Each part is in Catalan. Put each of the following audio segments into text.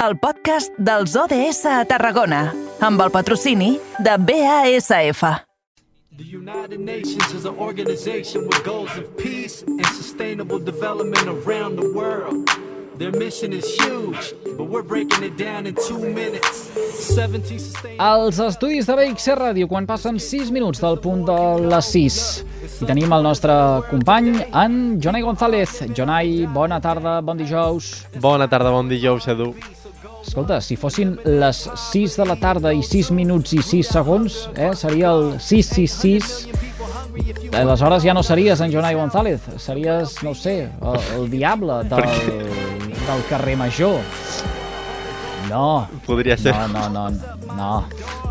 el podcast dels ODS a Tarragona, amb el patrocini de BASF. The United Nations is an organization with goals of peace and sustainable development around the world. Their mission is huge, but we're breaking it down in two minutes. 17 sustainable... als estudis de BXC Ràdio quan passen 6 minuts del punt de les 6. I tenim el nostre company, en Jonai González. Jonai, bona tarda, bon dijous. Bona tarda, bon dijous, Edu. Escolta, si fossin les 6 de la tarda i 6 minuts i 6 segons, eh, seria el 666. Aleshores ja no series en Jonai González, series, no sé, el, el diable del, del carrer Major. No. Podria ser. No, no, no, no,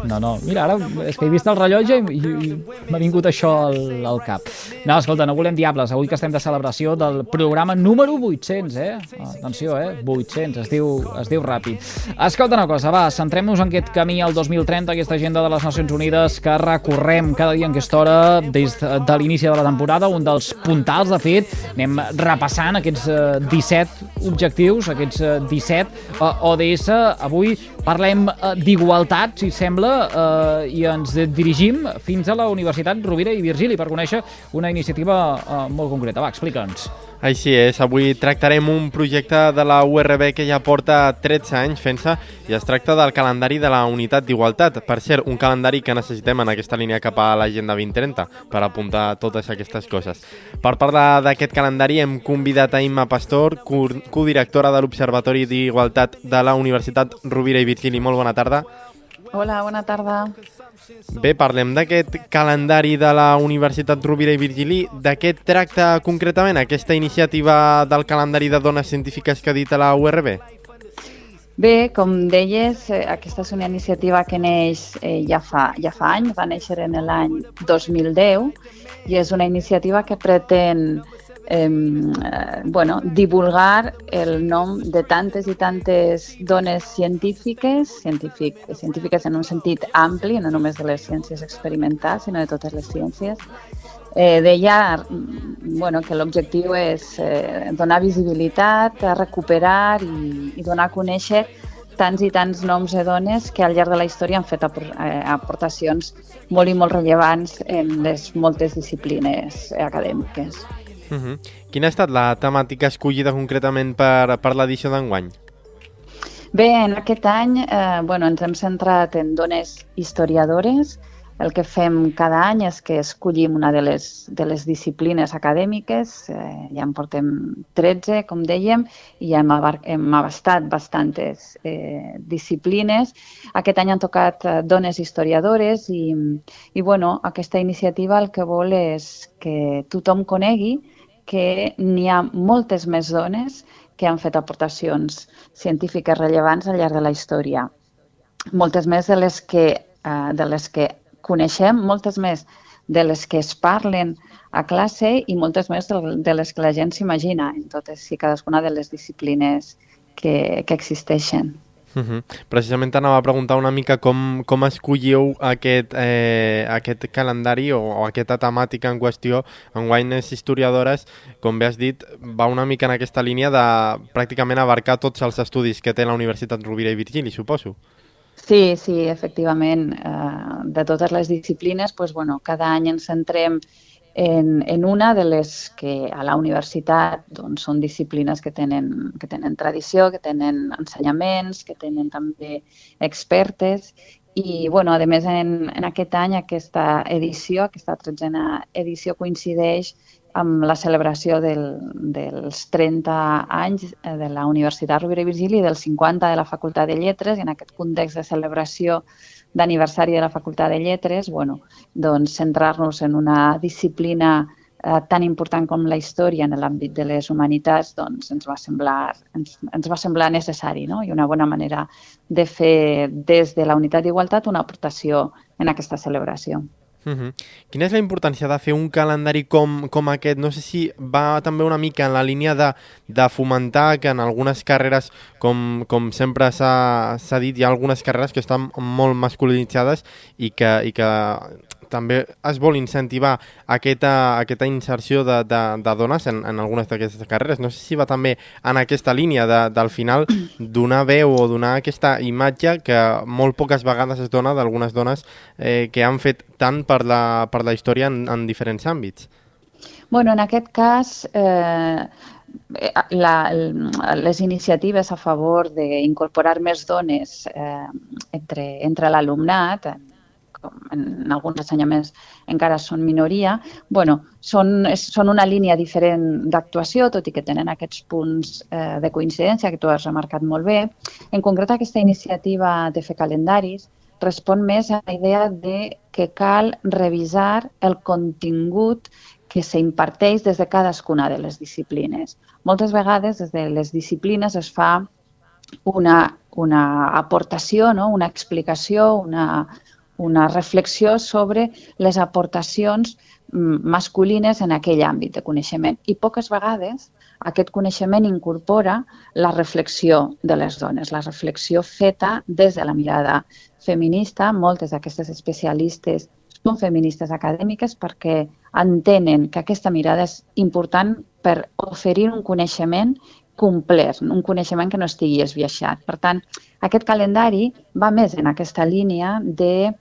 no, no. Mira, ara és que he vist el rellotge i, i, i m'ha vingut això al, al cap. No, escolta, no volem diables. Avui que estem de celebració del programa número 800, eh? Atenció, eh? 800, es diu, es diu ràpid. Escolta una cosa, va, centrem-nos en aquest camí al 2030, aquesta agenda de les Nacions Unides que recorrem cada dia en aquesta hora des de l'inici de la temporada, un dels puntals, de fet, anem repassant aquests eh, 17 objectius, aquests eh, 17 eh, ODS. Avui parlem eh, d'igualtat, si sembla, eh, i ens dirigim fins a la Universitat Rovira i Virgili per conèixer una iniciativa eh, molt concreta. Va, explica'ns. Així és, avui tractarem un projecte de la URB que ja porta 13 anys fent-se i es tracta del calendari de la Unitat d'Igualtat. Per cert, un calendari que necessitem en aquesta línia cap a l'Agenda 2030 per apuntar totes aquestes coses. Per parlar d'aquest calendari hem convidat a Imma Pastor, co- codirectora de l'Observatori d'Igualtat de la Universitat Rovira i Virgili. Molt bona tarda. Hola, bona tarda. Bé, parlem d'aquest calendari de la Universitat Rovira i Virgili. De què tracta concretament aquesta iniciativa del calendari de dones científiques que ha dit a la URB? Bé, com deies, eh, aquesta és una iniciativa que neix eh, ja, fa, ja fa anys, va néixer en l'any 2010 i és una iniciativa que pretén eh, bueno, divulgar el nom de tantes i tantes dones científiques, científic, científiques en un sentit ampli, no només de les ciències experimentals, sinó de totes les ciències. Eh, deia mm, bueno, que l'objectiu és eh, donar visibilitat, recuperar i, i donar a conèixer tants i tants noms de dones que al llarg de la història han fet eh, aportacions molt i molt rellevants en les moltes disciplines acadèmiques. Uh -huh. Quina ha estat la temàtica escollida concretament per, per l'edició d'enguany? Bé, en aquest any eh, bueno, ens hem centrat en dones historiadores. El que fem cada any és que escollim una de les, de les disciplines acadèmiques, eh, ja en portem 13, com dèiem, i hem, abar hem abastat bastantes eh, disciplines. Aquest any han tocat eh, dones historiadores i, i bueno, aquesta iniciativa el que vol és que tothom conegui que n'hi ha moltes més dones que han fet aportacions científiques rellevants al llarg de la història. Moltes més de les que, eh, de les que coneixem, moltes més de les que es parlen a classe i moltes més de, les que la gent s'imagina en totes i cadascuna de les disciplines que, que existeixen. Uh -huh. Precisament t'anava a preguntar una mica com, com escolliu aquest, eh, aquest calendari o, o aquesta temàtica en qüestió. En Wines Historiadores, com bé has dit, va una mica en aquesta línia de pràcticament abarcar tots els estudis que té la Universitat Rovira i Virgili, suposo. Sí, sí, efectivament. Eh, de totes les disciplines, pues, bueno, cada any ens centrem en, en una de les que a la universitat doncs, són disciplines que tenen, que tenen tradició, que tenen ensenyaments, que tenen també expertes. I, bueno, a més, en, en aquest any, aquesta edició, aquesta tretzena edició coincideix amb la celebració del, dels 30 anys de la Universitat Rovira i Virgili i dels 50 de la Facultat de Lletres. I en aquest context de celebració d'aniversari de la Facultat de Lletres, bueno, doncs centrar-nos en una disciplina eh, tan important com la història en l'àmbit de les humanitats doncs ens va semblar, ens, ens va semblar necessari no? i una bona manera de fer des de la unitat d'igualtat una aportació en aquesta celebració. Uh -huh. Quina és la importància de fer un calendari com, com aquest? No sé si va també una mica en la línia de, de fomentar que en algunes carreres, com, com sempre s'ha dit, hi ha algunes carreres que estan molt masculinitzades i que, i que també es vol incentivar aquesta, aquesta inserció de, de, de dones en, en algunes d'aquestes carreres. No sé si va també en aquesta línia de, del final donar veu o donar aquesta imatge que molt poques vegades es dona d'algunes dones eh, que han fet tant per la, per la història en, en diferents àmbits. Bueno, en aquest cas, eh, la, les iniciatives a favor d'incorporar més dones eh, entre, entre l'alumnat, en alguns ensenyaments encara són minoria, bueno, són, són una línia diferent d'actuació, tot i que tenen aquests punts eh, de coincidència que tu has remarcat molt bé. En concret, aquesta iniciativa de fer calendaris respon més a la idea de que cal revisar el contingut que s'imparteix des de cadascuna de les disciplines. Moltes vegades des de les disciplines es fa una, una aportació, no? una explicació, una, una reflexió sobre les aportacions mm, masculines en aquell àmbit de coneixement. I poques vegades aquest coneixement incorpora la reflexió de les dones, la reflexió feta des de la mirada feminista. Moltes d'aquestes especialistes són feministes acadèmiques perquè entenen que aquesta mirada és important per oferir un coneixement complet, un coneixement que no estigui esbiaixat. Per tant, aquest calendari va més en aquesta línia de,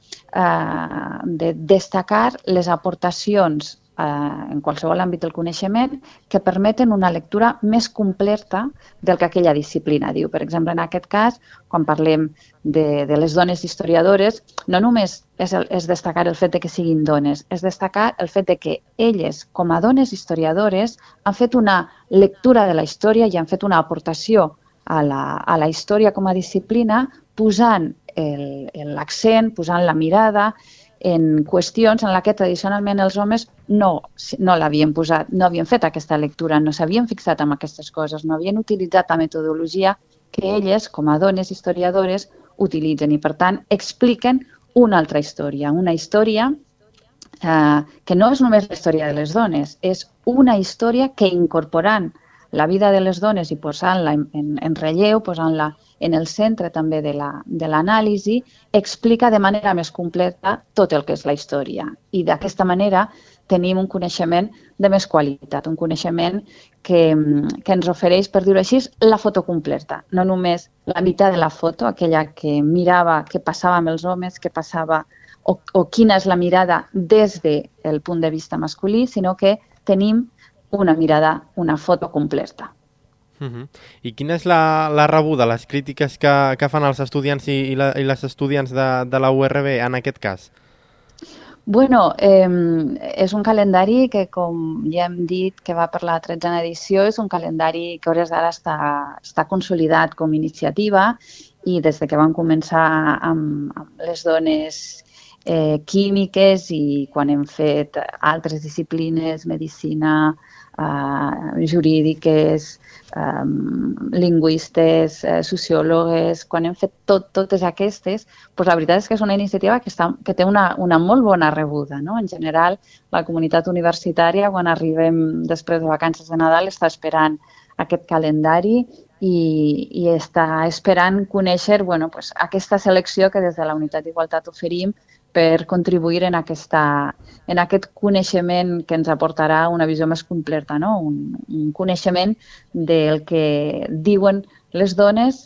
eh, de destacar les aportacions eh, en qualsevol àmbit del coneixement que permeten una lectura més completa del que aquella disciplina diu. Per exemple, en aquest cas, quan parlem de, de les dones historiadores, no només és, el, és destacar el fet de que siguin dones, és destacar el fet de que elles, com a dones historiadores, han fet una lectura de la història i han fet una aportació a la, a la història com a disciplina posant l'accent, posant la mirada en qüestions en la que tradicionalment els homes no, no l'havien posat, no havien fet aquesta lectura, no s'havien fixat en aquestes coses, no havien utilitzat la metodologia que elles, com a dones historiadores, utilitzen i, per tant, expliquen una altra història, una història eh, que no és només la història de les dones, és una història que incorporant la vida de les dones i posant-la en, en, en relleu, posant-la en el centre també de l'anàlisi, la, explica de manera més completa tot el que és la història. I d'aquesta manera tenim un coneixement de més qualitat, un coneixement que, que ens ofereix, per dir-ho així, la foto completa. No només la meitat de la foto, aquella que mirava què passava amb els homes, què passava o, o quina és la mirada des del punt de vista masculí, sinó que tenim una mirada, una foto completa. Uh -huh. I quina és la, la rebuda, les crítiques que, que fan els estudiants i, i, la, i les estudiants de, de la URB en aquest cas? Bueno, eh, és un calendari que, com ja hem dit, que va per la 13a edició, és un calendari que hores d'ara està, està consolidat com a iniciativa i des de que vam començar amb, amb les dones eh, químiques i quan hem fet altres disciplines, medicina, eh, jurídiques, eh, lingüistes, eh, sociòlogues, quan hem fet tot, totes aquestes, doncs la veritat és que és una iniciativa que, està, que té una, una molt bona rebuda. No? En general, la comunitat universitària, quan arribem després de vacances de Nadal, està esperant aquest calendari i, i està esperant conèixer bueno, pues, aquesta selecció que des de la Unitat d'Igualtat oferim per contribuir en, aquesta, en aquest coneixement que ens aportarà una visió més completa, no? un, un coneixement del que diuen les dones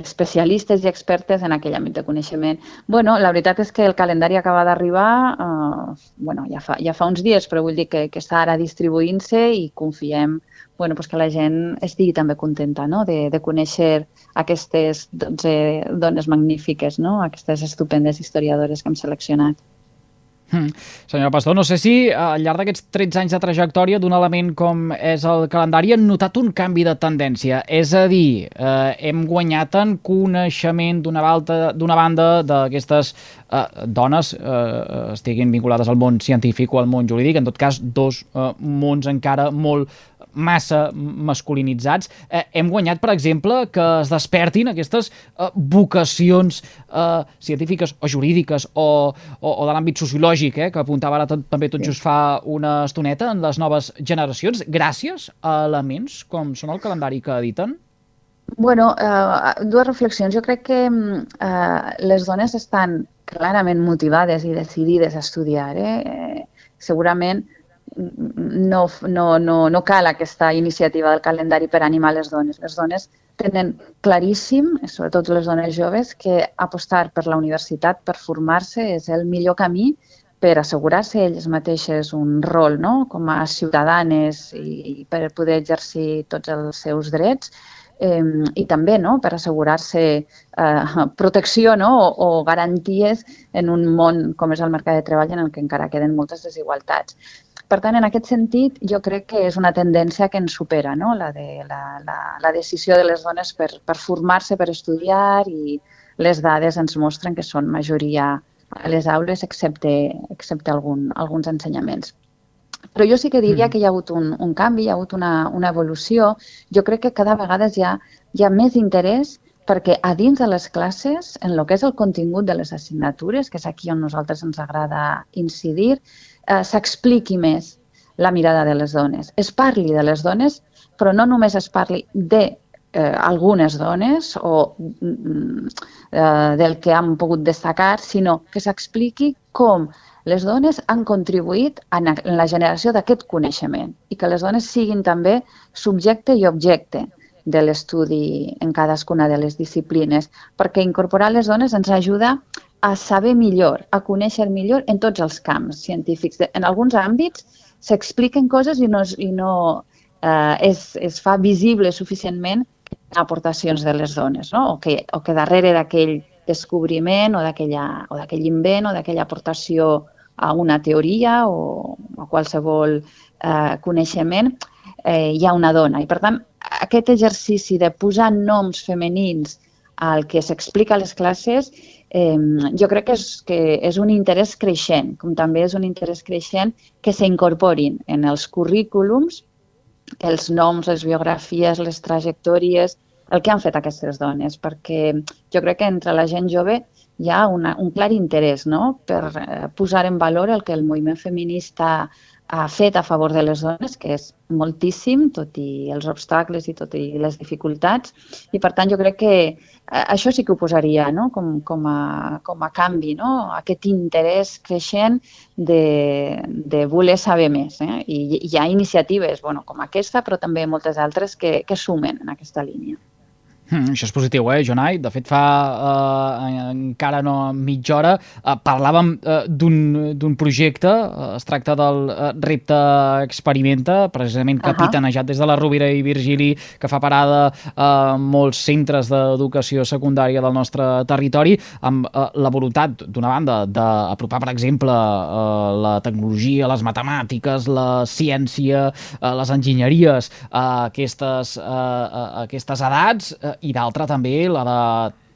especialistes i expertes en aquell àmbit de coneixement. bueno, la veritat és que el calendari acaba d'arribar, eh, bueno, ja, fa, ja fa uns dies, però vull dir que, que està ara distribuint-se i confiem bueno, pues que la gent estigui també contenta no? de, de conèixer aquestes 12 dones magnífiques, no? aquestes estupendes historiadores que hem seleccionat. Hmm. Senyora Pastor, no sé si al llarg d'aquests 13 anys de trajectòria d'un element com és el calendari han notat un canvi de tendència. És a dir, eh, hem guanyat en coneixement d'una banda d'aquestes eh, dones eh, estiguin vinculades al món científic o al món jurídic, en tot cas dos eh, mons encara molt massa masculinitzats. Eh, hem guanyat, per exemple, que es despertin aquestes eh, vocacions eh, científiques o jurídiques o, o, o de l'àmbit sociològic, eh, que apuntava ara tot, també tot just fa una estoneta en les noves generacions, gràcies a elements com són el calendari que editen? Bueno, uh, dues reflexions. Jo crec que uh, les dones estan clarament motivades i decidides a estudiar. Eh? eh segurament no, no, no, no cal aquesta iniciativa del calendari per animar les dones. Les dones tenen claríssim, sobretot les dones joves, que apostar per la universitat, per formar-se, és el millor camí per assegurar-se elles mateixes un rol no? com a ciutadanes i, i per poder exercir tots els seus drets eh, i també no? per assegurar-se eh, protecció no? o, o garanties en un món com és el mercat de treball en el que encara queden moltes desigualtats. Per tant, en aquest sentit, jo crec que és una tendència que ens supera, no? la, de, la, la, la decisió de les dones per, per formar-se, per estudiar i les dades ens mostren que són majoria a les aules excepte, excepte algun, alguns ensenyaments. Però jo sí que diria mm. que hi ha hagut un, un canvi, hi ha hagut una, una evolució. Jo crec que cada vegada hi ha, hi ha més interès perquè a dins de les classes, en el que és el contingut de les assignatures, que és aquí on nosaltres ens agrada incidir, eh, s'expliqui més la mirada de les dones. Es parli de les dones, però no només es parli de eh, algunes dones o mm, eh, del que han pogut destacar, sinó que s'expliqui com les dones han contribuït en la generació d'aquest coneixement i que les dones siguin també subjecte i objecte de l'estudi en cadascuna de les disciplines, perquè incorporar les dones ens ajuda a saber millor, a conèixer millor en tots els camps científics. En alguns àmbits s'expliquen coses i no, i no eh, es, es fa visible suficientment aportacions de les dones, no? o, que, o que darrere d'aquell descobriment o d'aquell invent o d'aquella aportació a una teoria o a qualsevol eh, coneixement eh, hi ha una dona. I per tant, aquest exercici de posar noms femenins al que s'explica a les classes eh, jo crec que és, que és un interès creixent, com també és un interès creixent que s'incorporin en els currículums els noms, les biografies, les trajectòries, el que han fet aquestes dones, perquè jo crec que entre la gent jove hi ha una, un clar interès no? per eh, posar en valor el que el moviment feminista ha fet a favor de les dones, que és moltíssim, tot i els obstacles i tot i les dificultats, i per tant jo crec que eh, això sí que ho posaria no? com, com, a, com a canvi, no? aquest interès creixent de, de voler saber més. Eh? I, I hi ha iniciatives bueno, com aquesta, però també moltes altres que, que sumen en aquesta línia. Mm, això és positiu, eh, Jonai? De fet, fa eh, encara no mitja hora eh, parlàvem eh, d'un projecte, eh, es tracta del eh, repte Experimenta, precisament uh -huh. capitanejat des de la Rovira i Virgili, que fa parada a eh, molts centres d'educació secundària del nostre territori, amb eh, la voluntat, d'una banda, d'apropar, per exemple, eh, la tecnologia, les matemàtiques, la ciència, eh, les enginyeries a aquestes, eh, a aquestes edats, eh, i d'altra també la de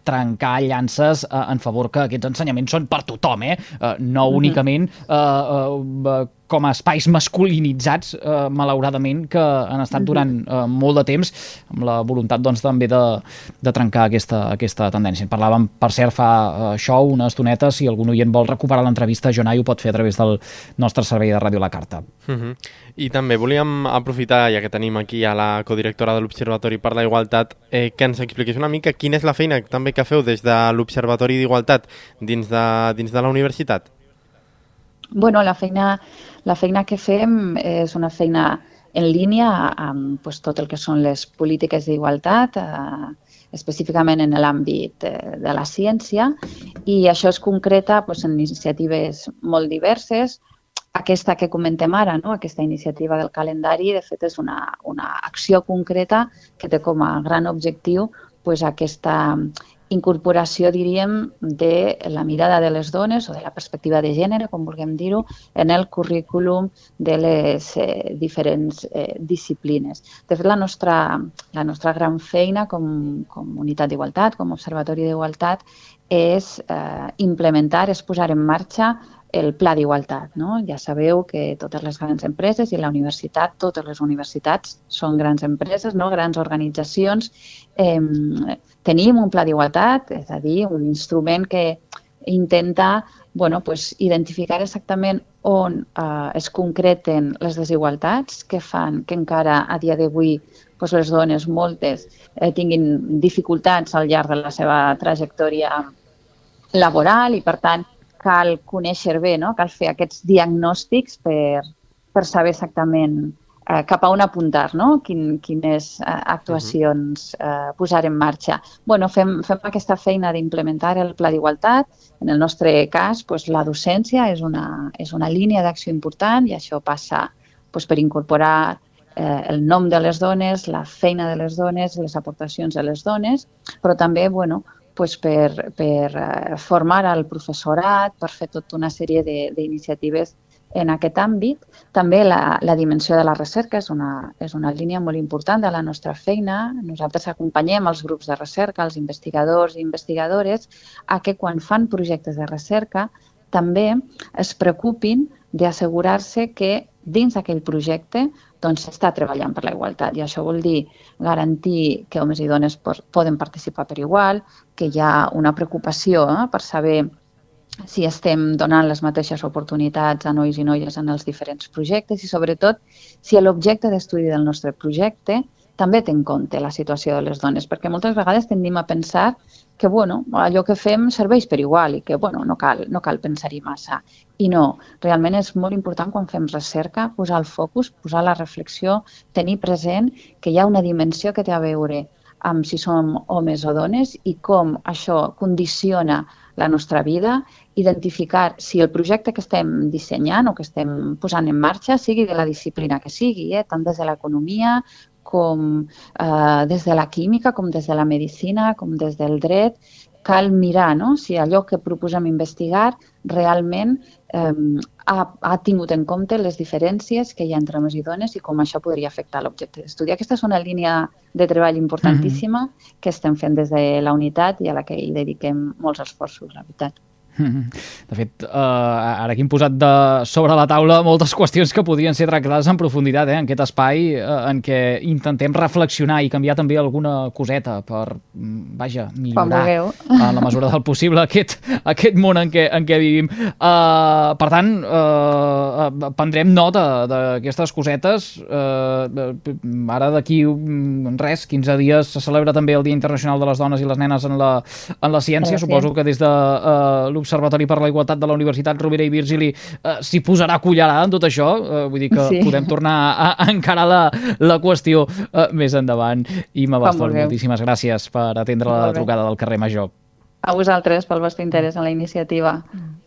trencar llances eh, en favor que aquests ensenyaments són per tothom, eh? eh no únicament eh, eh, com a espais masculinitzats, eh, malauradament, que han estat durant eh, molt de temps amb la voluntat doncs, també de, de trencar aquesta, aquesta tendència. Parlàvem, per cert, fa eh, això una estoneta, si algun oient vol recuperar l'entrevista, Jonai ho pot fer a través del nostre servei de Ràdio La Carta. Uh -huh. I també volíem aprofitar, ja que tenim aquí a la codirectora de l'Observatori per la Igualtat, eh, que ens expliqués una mica quina és la feina també que feu des de l'Observatori d'Igualtat dins, de, dins de la universitat. Bueno, la feina, la feina que fem és una feina en línia amb pues, tot el que són les polítiques d'igualtat, eh, específicament en l'àmbit eh, de la ciència, i això es concreta pues, en iniciatives molt diverses. Aquesta que comentem ara, no? aquesta iniciativa del calendari, de fet, és una, una acció concreta que té com a gran objectiu pues, aquesta incorporació, diríem, de la mirada de les dones o de la perspectiva de gènere, com vulguem dir-ho, en el currículum de les eh, diferents eh, disciplines. De fet, la nostra, la nostra gran feina com, com unitat d'igualtat, com observatori d'igualtat, és eh, implementar, és posar en marxa el pla d'igualtat. No? Ja sabeu que totes les grans empreses i la universitat, totes les universitats són grans empreses, no? grans organitzacions. Eh, tenim un pla d'igualtat, és a dir, un instrument que intenta bueno, pues, identificar exactament on eh, es concreten les desigualtats que fan que encara a dia d'avui doncs les dones, moltes, eh, tinguin dificultats al llarg de la seva trajectòria laboral i, per tant, cal conèixer bé, no? cal fer aquests diagnòstics per, per saber exactament eh, cap a on apuntar, no? Quin, quines eh, actuacions eh, posar en marxa. bueno, fem, fem aquesta feina d'implementar el pla d'igualtat. En el nostre cas, pues, la docència és una, és una línia d'acció important i això passa pues, per incorporar eh, el nom de les dones, la feina de les dones, les aportacions de les dones, però també bueno, pues per, per eh, formar al professorat, per fer tota una sèrie d'iniciatives en aquest àmbit. També la, la dimensió de la recerca és una, és una línia molt important de la nostra feina. Nosaltres acompanyem els grups de recerca, els investigadors i investigadores, a que quan fan projectes de recerca també es preocupin d'assegurar-se que dins d'aquell projecte doncs s'està treballant per la igualtat i això vol dir garantir que homes i dones poden participar per igual, que hi ha una preocupació eh, per saber si estem donant les mateixes oportunitats a nois i noies en els diferents projectes i, sobretot, si l'objecte d'estudi del nostre projecte també té en compte la situació de les dones, perquè moltes vegades tendim a pensar que bueno, allò que fem serveix per igual i que bueno, no cal, no cal pensar-hi massa. I no, realment és molt important quan fem recerca posar el focus, posar la reflexió, tenir present que hi ha una dimensió que té a veure amb si som homes o dones i com això condiciona la nostra vida, identificar si el projecte que estem dissenyant o que estem posant en marxa sigui de la disciplina que sigui, eh? tant des de l'economia com eh, des de la química, com des de la medicina, com des del dret, cal mirar no? si allò que proposem investigar realment eh, ha, ha tingut en compte les diferències que hi ha entre homes i dones i com això podria afectar l'objecte d'estudi. Aquesta és una línia de treball importantíssima mm -hmm. que estem fent des de la unitat i a la que hi dediquem molts esforços, la veritat. De fet, uh, ara aquí hem posat de sobre la taula moltes qüestions que podrien ser tractades en profunditat eh, en aquest espai uh, en què intentem reflexionar i canviar també alguna coseta per, mm, vaja, millorar en la mesura del possible aquest, aquest món en què, en què vivim. Uh, per tant, uh, prendrem nota d'aquestes cosetes. Uh, ara d'aquí res, 15 dies se celebra també el Dia Internacional de les Dones i les Nenes en la, en la ciència. Suposo que des de uh, l'Observatori per la Igualtat de la Universitat Rovira i Virgili eh, s'hi posarà cullerada en tot això. Eh, vull dir que sí. podem tornar a, a encarar la, la qüestió eh, més endavant. I Bastos, moltíssimes gràcies per atendre la trucada del carrer Major. A vosaltres pel vostre interès en la iniciativa. Mm.